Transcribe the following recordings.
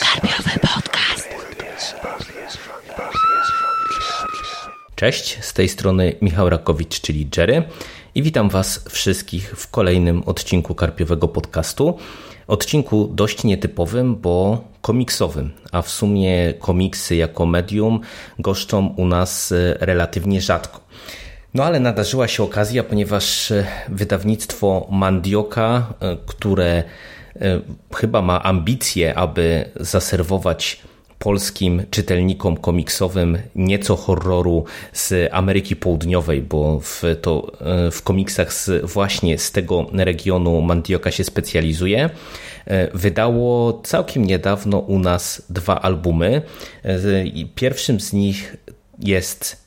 Karpiowy podcast. Cześć, z tej strony Michał Rakowicz, czyli Jerry i witam Was wszystkich w kolejnym odcinku Karpiowego podcastu. Odcinku dość nietypowym, bo komiksowym, a w sumie komiksy jako medium goszczą u nas relatywnie rzadko. No ale nadarzyła się okazja, ponieważ e, wydawnictwo Mandioka, e, które e, chyba ma ambicje, aby zaserwować polskim czytelnikom komiksowym nieco horroru z Ameryki Południowej, bo w, to, w komiksach z, właśnie z tego regionu Mandioka się specjalizuje. Wydało całkiem niedawno u nas dwa albumy. Pierwszym z nich jest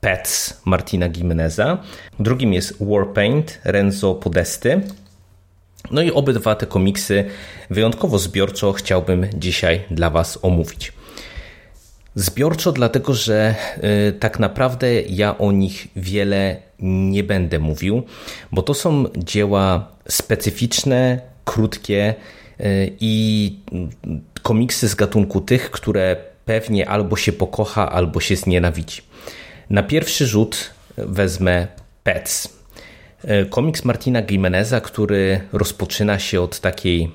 Pets Martina Gimeneza. Drugim jest Warpaint Renzo Podesty. No i obydwa te komiksy wyjątkowo zbiorczo chciałbym dzisiaj dla Was omówić. Zbiorczo, dlatego że y, tak naprawdę ja o nich wiele nie będę mówił, bo to są dzieła specyficzne, krótkie y, i komiksy z gatunku tych, które pewnie albo się pokocha, albo się znienawidzi. Na pierwszy rzut wezmę Pets. E, komiks Martina Gimeneza, który rozpoczyna się od takiej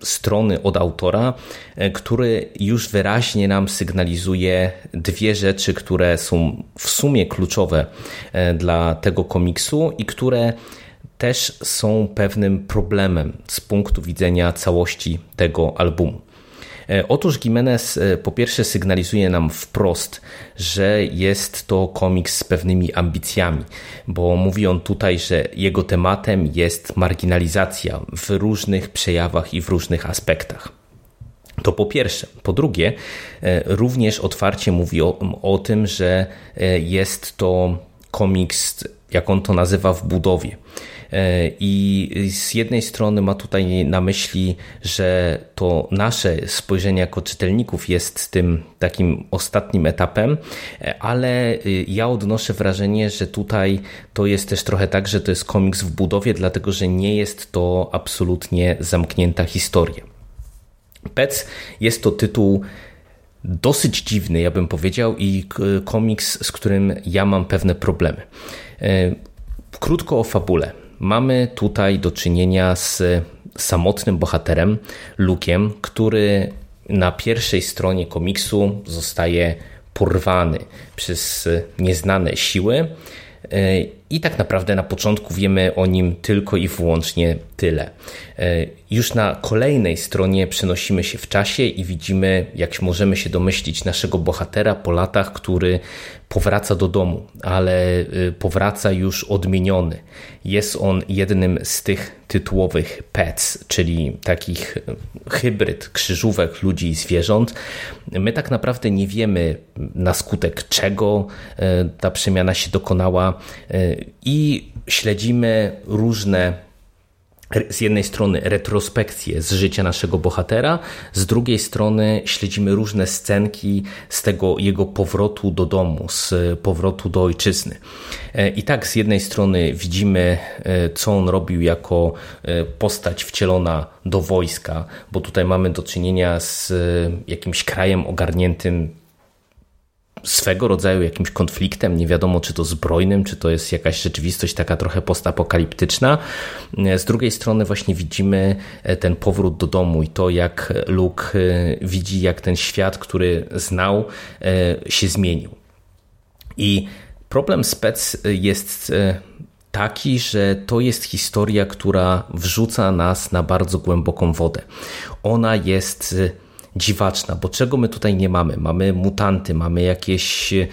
strony od autora, e, który już wyraźnie nam sygnalizuje dwie rzeczy, które są w sumie kluczowe e, dla tego komiksu i które też są pewnym problemem z punktu widzenia całości tego albumu. E, otóż Jimenez e, po pierwsze sygnalizuje nam wprost, że jest to komiks z pewnymi ambicjami, bo mówi on tutaj, że jego tematem jest marginalizacja w różnych przejawach i w różnych aspektach. To po pierwsze. Po drugie, e, również otwarcie mówi o, o tym, że jest to komiks, jak on to nazywa, w budowie. E, I z jednej strony ma tutaj na myśli, że to nasze spojrzenie jako czytelników jest tym takim ostatnim etapem, e, ale y, ja odnoszę wrażenie, że tutaj to jest też trochę tak, że to jest komiks w budowie, dlatego że nie jest to absolutnie zamknięta historia. Pec jest to tytuł dosyć dziwny, ja bym powiedział, i komiks, z którym ja mam pewne problemy. E, krótko o fabule. Mamy tutaj do czynienia z samotnym bohaterem, Lukiem, który na pierwszej stronie komiksu zostaje porwany przez nieznane siły E, I tak naprawdę na początku wiemy o nim tylko i wyłącznie tyle. E, już na kolejnej stronie przenosimy się w czasie i widzimy, jak możemy się domyślić, naszego bohatera po latach, który powraca do domu, ale e, powraca już odmieniony. Jest on jednym z tych tytułowych pets, czyli takich hybryd krzyżówek ludzi i zwierząt. My tak naprawdę nie wiemy na skutek czego ta przemiana się dokonała i śledzimy różne z jednej strony retrospekcje z życia naszego bohatera, z drugiej strony śledzimy różne scenki z tego jego powrotu do domu, z powrotu do ojczyzny. E, I tak z jednej strony widzimy, e, co on robił jako e, postać wcielona do wojska, bo tutaj mamy do czynienia z jakimś krajem ogarniętym swego rodzaju jakimś konfliktem, nie wiadomo czy to zbrojnym, czy to jest jakaś rzeczywistość taka trochę postapokaliptyczna. Z drugiej strony właśnie widzimy e, ten powrót do domu i to jak Luke e, widzi jak ten świat, który znał e, się zmienił. I problem spec jest taki, że to jest historia, która wrzuca nas na bardzo głęboką wodę. Ona jest dziwaczna, bo czego my tutaj nie mamy? Mamy mutanty, mamy jakieś e,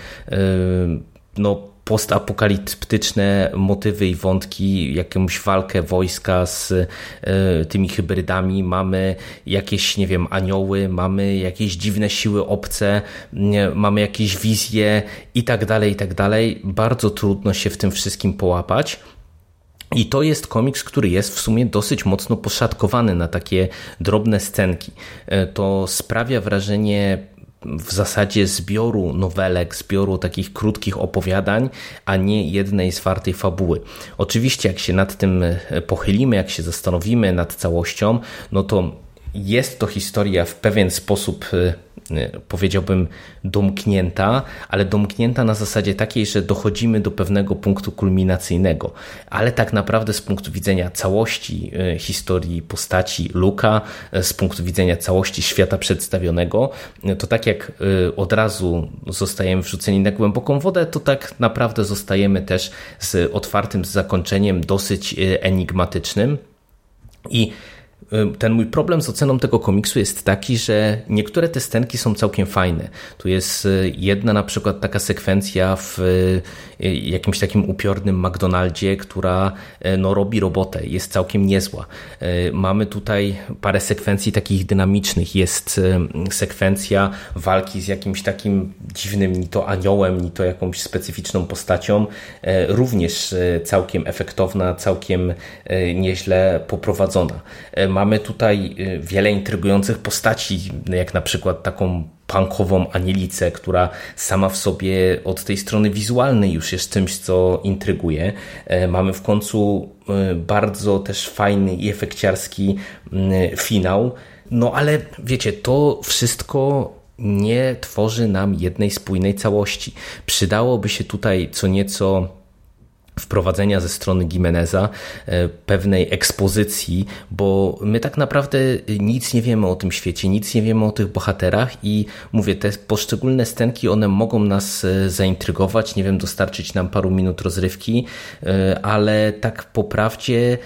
no, postapokaliptyczne motywy i wątki, jakąś walkę wojska z e, tymi hybrydami, mamy jakieś, nie wiem, anioły, mamy jakieś dziwne siły obce, mamy jakieś wizje i tak dalej, i tak dalej. Bardzo trudno się w tym wszystkim połapać. I to jest komiks, który jest w sumie dosyć mocno poszatkowany na takie drobne scenki. E, to sprawia wrażenie w zasadzie zbioru nowelek, zbioru takich krótkich opowiadań, a nie jednej zwartej fabuły. Oczywiście, jak się nad tym pochylimy, jak się zastanowimy nad całością, no to jest to historia w pewien sposób Y, powiedziałbym, domknięta, ale domknięta na zasadzie takiej, że dochodzimy do pewnego punktu kulminacyjnego. Ale tak naprawdę z punktu widzenia całości y, historii postaci Luka, y, z punktu widzenia całości świata przedstawionego, to tak jak od razu zostajemy wrzuceni na głęboką wodę, to tak naprawdę zostajemy też z otwartym zakończeniem, dosyć enigmatycznym. I ten mój problem z oceną tego komiksu jest taki, że niektóre te scenki są całkiem fajne. Tu jest y, jedna na przykład taka sekwencja w y, jakimś takim upiornym McDonaldzie, która y, no, robi robotę, jest całkiem niezła. Mamy tutaj parę sekwencji takich dynamicznych. Jest sekwencja walki z jakimś takim dziwnym, ni to aniołem, ni to jakąś specyficzną postacią, również całkiem efektowna, całkiem nieźle poprowadzona mamy tutaj y, wiele intrygujących postaci, jak na przykład taką punkową anielicę, która sama w sobie od tej strony wizualnej już jest czymś, co intryguje. E, mamy w końcu y, bardzo też fajny i efekciarski y, finał. No ale wiecie, to wszystko nie tworzy nam jednej spójnej całości. Przydałoby się tutaj co nieco wprowadzenia ze strony Gimeneza e, pewnej ekspozycji, bo my tak naprawdę nic nie wiemy o tym świecie, nic nie wiemy o tych bohaterach i mówię, te poszczególne scenki, one mogą nas e, zaintrygować, nie wiem, dostarczyć nam paru minut rozrywki, e, ale tak po prawdzie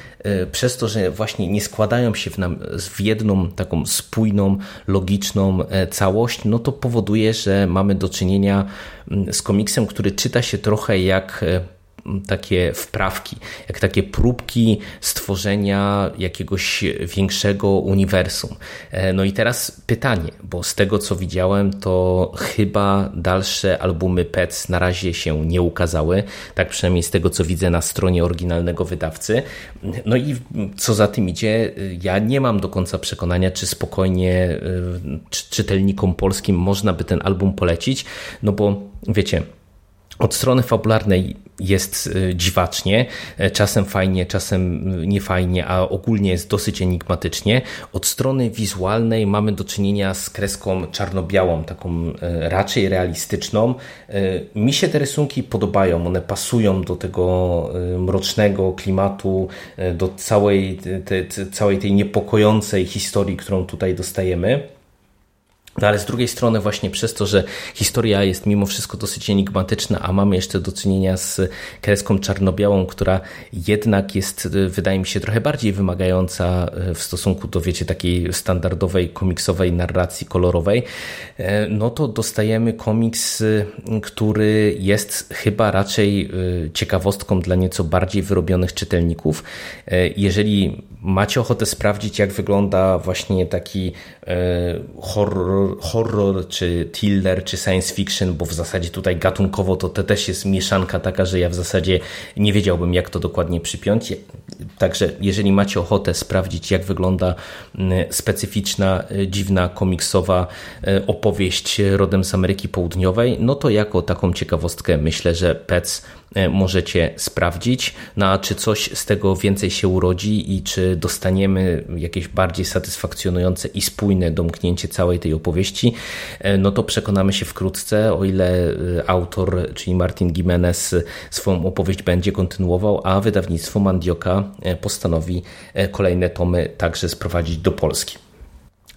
przez to, że właśnie nie składają się w, nam, w jedną taką spójną, logiczną całość, no to powoduje, że mamy do czynienia mm, z komiksem, który czyta się trochę jak takie wprawki, jak takie próbki stworzenia jakiegoś większego uniwersum. E, no i teraz pytanie, bo z tego co widziałem, to chyba dalsze albumy PEC na razie się nie ukazały, tak przynajmniej z tego co widzę na stronie oryginalnego wydawcy. No i co za tym idzie, ja nie mam do końca przekonania, czy spokojnie e, czytelnikom polskim można by ten album polecić, no bo wiecie, od strony fabularnej jest y, dziwacznie, e, czasem fajnie, czasem niefajnie, a ogólnie jest dosyć enigmatycznie. Od strony wizualnej mamy do czynienia z kreską czarno-białą, taką e, raczej realistyczną. E, mi się te rysunki podobają, one pasują do tego mrocznego klimatu, do całej, te, całej tej niepokojącej historii, którą tutaj dostajemy. No ale z drugiej strony właśnie przez to, że historia jest mimo wszystko dosyć enigmatyczna, a mamy jeszcze do czynienia z kreską czarno-białą, która jednak jest, y, wydaje mi się, trochę bardziej wymagająca y, w stosunku do, wiecie, takiej standardowej komiksowej narracji kolorowej, e, no to dostajemy komiks, y, który jest chyba raczej ciekawostką dla nieco bardziej wyrobionych czytelników. E, jeżeli macie ochotę sprawdzić, jak wygląda właśnie taki e, horror, czy thriller, czy science fiction, bo w zasadzie tutaj gatunkowo to, to też jest mieszanka taka, że ja w zasadzie nie wiedziałbym, jak to dokładnie przypiąć. Także jeżeli macie ochotę sprawdzić, jak wygląda specyficzna, e, dziwna, komiksowa e, opowieść rodem z Ameryki Południowej, no to jako taką ciekawostkę myślę, że Pets możecie sprawdzić. No a czy coś z tego więcej się urodzi i czy dostaniemy jakieś bardziej satysfakcjonujące i spójne domknięcie całej tej opowieści, e, no to przekonamy się wkrótce, o ile e, autor, czyli Martin Gimenez, swoją opowieść będzie kontynuował, a wydawnictwo Mandioka postanowi kolejne tomy także sprowadzić do Polski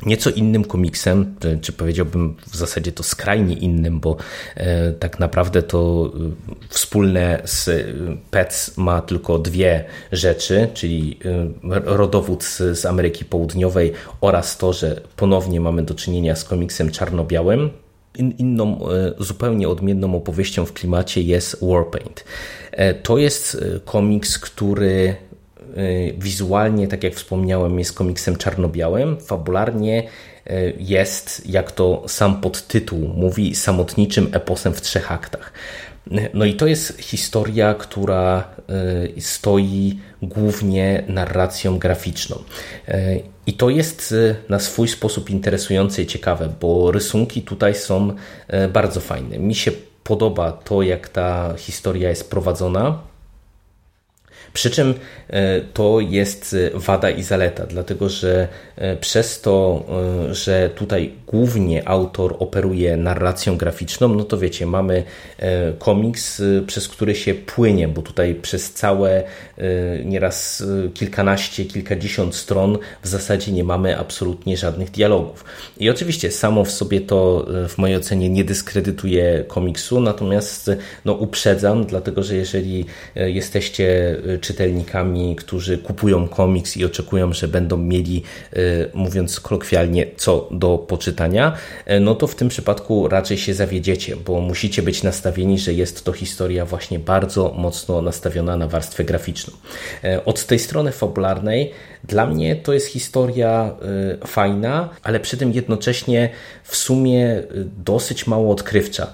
nieco innym komiksem, czy powiedziałbym w zasadzie to skrajnie innym, bo e, tak naprawdę to e, wspólne z e, PEC ma tylko dwie rzeczy, czyli rodowód z Ameryki Południowej oraz to, że ponownie mamy do czynienia z komiksem czarno-białym. inną, zupełnie odmienną opowieścią w klimacie jest Warpaint. To jest komiks, który wizualnie, tak jak wspomniałem, jest komiksem czarno-białym, fabularnie jest, jak to sam podtytuł mówi, samotniczym eposem w trzech aktach. No i to jest historia, która stoi głównie narracją graficzną. I to jest na swój sposób interesujące i ciekawe, bo rysunki tutaj są bardzo fajne. Mi się podoba to, jak ta historia jest prowadzona. Przy czym e, to jest wada i zaleta, dlatego że e, przez to, e, że tutaj głównie autor operuje narracją graficzną, no to wiecie, mamy komiks, przez który się płynie, bo tutaj przez całe nieraz kilkanaście, kilkadziesiąt stron w zasadzie nie mamy absolutnie żadnych dialogów. I oczywiście samo w sobie to w mojej ocenie nie dyskredytuje komiksu, natomiast no, uprzedzam, dlatego że jeżeli jesteście czytelnikami, którzy kupują komiks i oczekują, że będą mieli, e, mówiąc kolokwialnie, co do poczytania, e, no to w tym przypadku raczej się zawiedziecie, bo musicie być nastawieni, że jest to historia właśnie bardzo mocno nastawiona na warstwę graficzną. E, od tej strony fabularnej dla mnie to jest historia fajna, ale przy tym jednocześnie w sumie dosyć mało odkrywcza.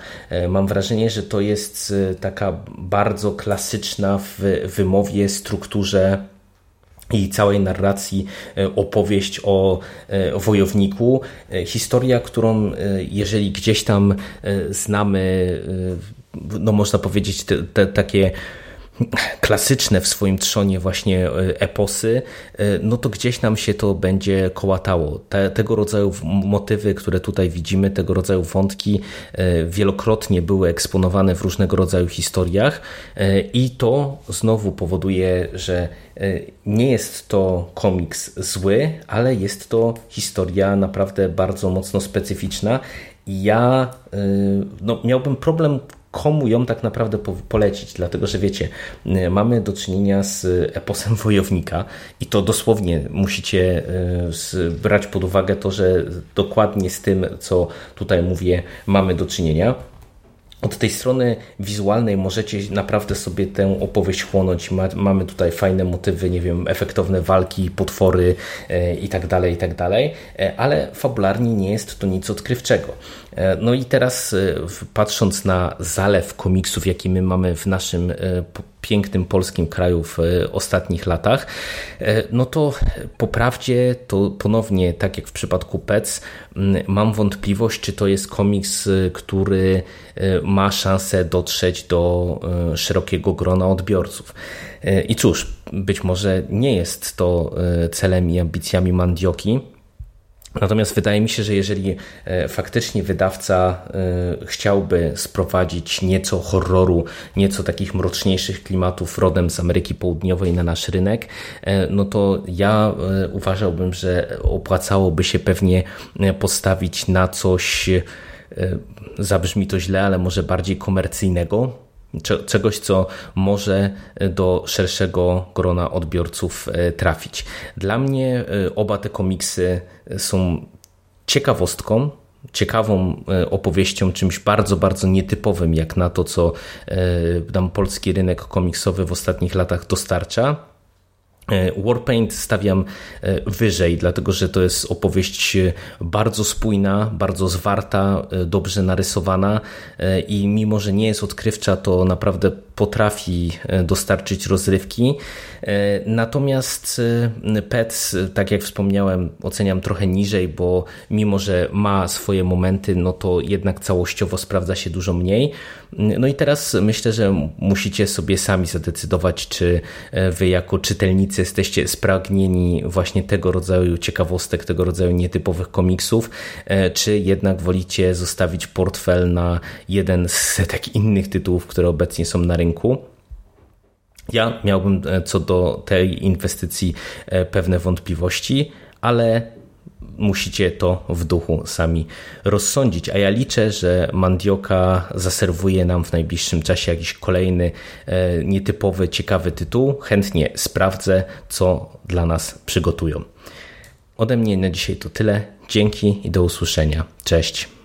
Mam wrażenie, że to jest taka bardzo klasyczna w wymowie strukturze i całej narracji e, opowieść o e, wojowniku. E, historia, którą jeżeli gdzieś tam znamy, no można powiedzieć, te, te takie klasyczne w swoim trzonie właśnie e, eposy, e, no to gdzieś nam się to będzie kołatało. Te, tego rodzaju motywy, które tutaj widzimy, tego rodzaju wątki e, wielokrotnie były eksponowane w różnego rodzaju historiach i to znowu powoduje, że nie jest to komiks zły, ale jest to historia naprawdę bardzo mocno specyficzna. Ja no, miałbym problem komu ją tak naprawdę polecić, dlatego że wiecie, y, mamy do czynienia z eposem wojownika i to dosłownie musicie y, brać pod uwagę to, że dokładnie z tym, co tutaj mówię, mamy do czynienia. Od tej strony wizualnej możecie naprawdę sobie tę opowieść chłonąć. mamy tutaj fajne motywy, nie wiem, efektowne walki, potwory e, i tak dalej, i tak e, ale fabularnie nie jest to nic odkrywczego. E, no i teraz patrząc na zalew komiksów, jaki my mamy w naszym pięknym polskim kraju w ostatnich latach, no to po prawdzie to ponownie, tak jak w przypadku PEC, mam wątpliwość, czy to jest komiks, który ma szansę dotrzeć do e, szerokiego grona odbiorców. E, I cóż, być może nie jest to e, celem i ambicjami Mandioki, Natomiast wydaje mi się, że jeżeli faktycznie wydawca chciałby sprowadzić nieco horroru, nieco takich mroczniejszych klimatów rodem z Ameryki Południowej na nasz rynek, no to ja uważałbym, że opłacałoby się pewnie postawić na coś E, zabrzmi to źle, ale może bardziej komercyjnego, czegoś, co może do szerszego grona odbiorców e, trafić. Dla mnie e, oba te komiksy są ciekawostką, ciekawą opowieścią, czymś bardzo, bardzo nietypowym, jak na to, co nam polski rynek komiksowy w ostatnich latach dostarcza. E, Warpaint stawiam e, wyżej, dlatego że to jest opowieść e, bardzo spójna, bardzo zwarta, dobrze narysowana i mimo, że nie jest odkrywcza, to naprawdę potrafi dostarczyć rozrywki. Natomiast Pets, tak jak wspomniałem, oceniam trochę niżej, bo mimo, że ma swoje momenty, no to jednak całościowo sprawdza się dużo mniej. No i teraz myślę, że musicie sobie sami zadecydować, czy wy jako czytelnicy jesteście spragnieni właśnie tego rodzaju ciekawostek, tego rodzaju nietypowych komiksów, e, czy jednak wolicie zostawić portfel na jeden z setek innych tytułów, które obecnie są na rynku. Ja miałbym e, co do tej inwestycji e, pewne wątpliwości, ale musicie to w duchu sami rozsądzić. A ja liczę, że Mandioka zaserwuje nam w najbliższym czasie jakiś kolejny e, nietypowy, ciekawy tytuł. Chętnie sprawdzę, co dla nas przygotują. Ode mnie na dzisiaj to tyle. Dzięki i do usłyszenia. Cześć.